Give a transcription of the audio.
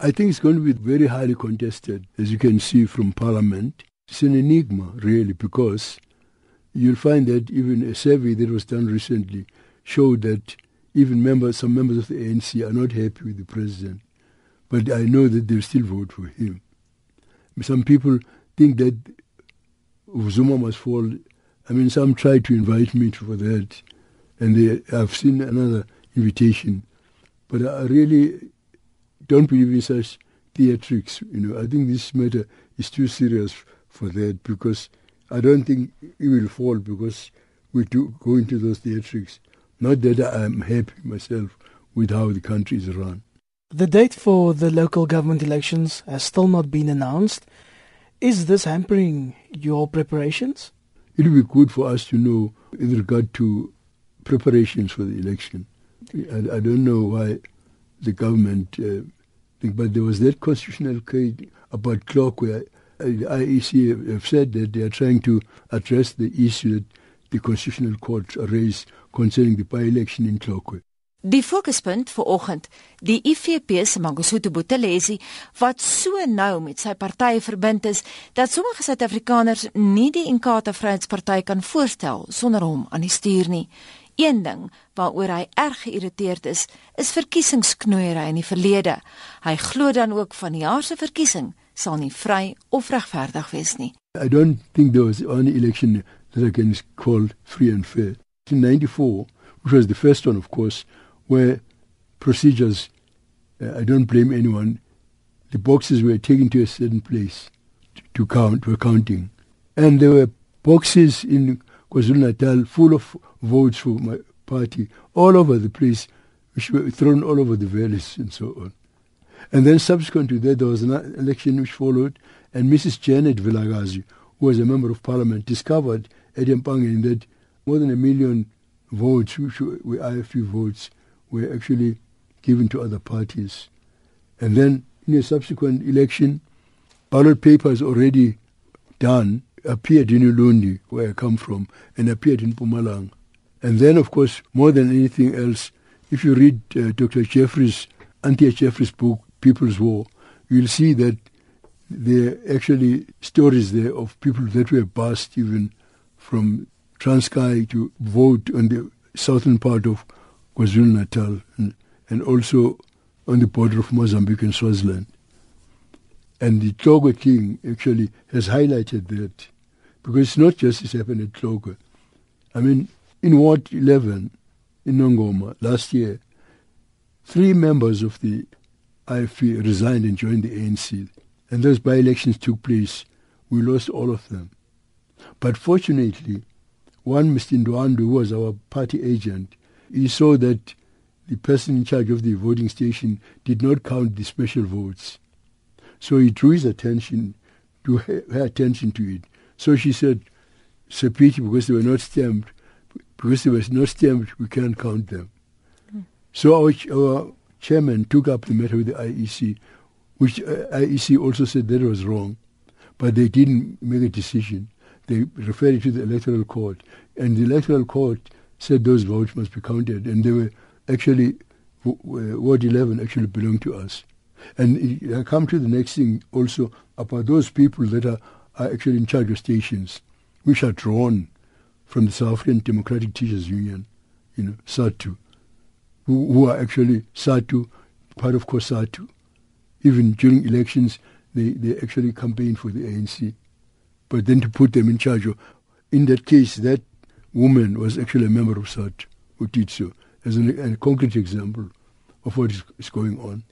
I think it's going to be very highly contested, as you can see from Parliament. It's an enigma, really, because you'll find that even a survey that was done recently showed that even members, some members of the ANC are not happy with the president. But I know that they'll still vote for him. Some people think that Zuma must fall. I mean, some tried to invite me for that, and they, I've seen another invitation. But I really don't believe in such theatrics. You know, I think this matter is too serious for that because I don't think it will fall because we do go into those theatrics. Not that I'm happy myself with how the country is run. The date for the local government elections has still not been announced. Is this hampering your preparations? It will be good for us to know in regard to preparations for the election. I, I don't know why the government, uh, but there was that constitutional case about clock where the IEC have said that they are trying to address the issue that the constitutional court raised concerning the by-election in Tlokwe. Die fokuspunt vir oggend, die IFP se Mangosuthu Buthelezi wat so nou met sy party verbind is dat sommige Suid-Afrikaners nie die Inkatha Vryheidsparty kan voorstel sonder hom aan die stuur nie. Een ding waaroor hy erg geïrriteerd is, is verkiesingsknoeiery in die verlede. Hy glo dan ook van die jaar se verkiesing sal nie vry of regverdig wees nie. I don't think there was any election that I can call free and fair. In 94, which was the first one of course, where procedures, uh, I don't blame anyone, the boxes were taken to a certain place to, count, were counting. And there were boxes in KwaZulu-Natal full of votes for my party all over the place, which were thrown all over the valleys and so on. And then subsequent to that, there was an election which followed, and Mrs. Janet Vilakazi, who was a member of parliament, discovered at Empangeni that more than a million votes, which were IFP votes, were actually given to other parties. And then in a subsequent election, ballot papers already done appeared in Ulundi, where I come from, and appeared in Pumalang. And then, of course, more than anything else, if you read uh, Dr. Jeffries, Anthea Jeffries' book, People's War, you'll see that there are actually stories there of people that were passed even from Transkei to vote on the southern part of KwaZulu Natal and, and also on the border of Mozambique and Swaziland. And the Tlokwe King actually has highlighted that because it's not just this happened at Tlokwe. I mean, in Ward 11 in Nongoma last year, three members of the IFP resigned and joined the ANC. And those by-elections took place. We lost all of them. But fortunately, one Mr. Ndwandwe, who was our party agent, he saw that the person in charge of the voting station did not count the special votes. So he drew his attention, to her, her attention to it. So she said, pity because they were not stamped. Because there was no stamped, we can't count them. So our, our chairman took up the matter with the IEC, which uh, IEC also said that was wrong. But they didn't make a decision. They referred it to the electoral court. And the electoral court said those votes must be counted, and they were actually Ward 11 actually belonged to us. And I come to the next thing also about those people that are, are actually in charge of stations, which are drawn from the South African Democratic Teachers Union, you know, SADTU, who, who are actually SADTU, part of COSATU. Even during elections, they, they actually campaign for the ANC. But then to put them in charge of, in that case, that woman was actually a member of SADTU who did so, as an, a concrete example of what is, is going on.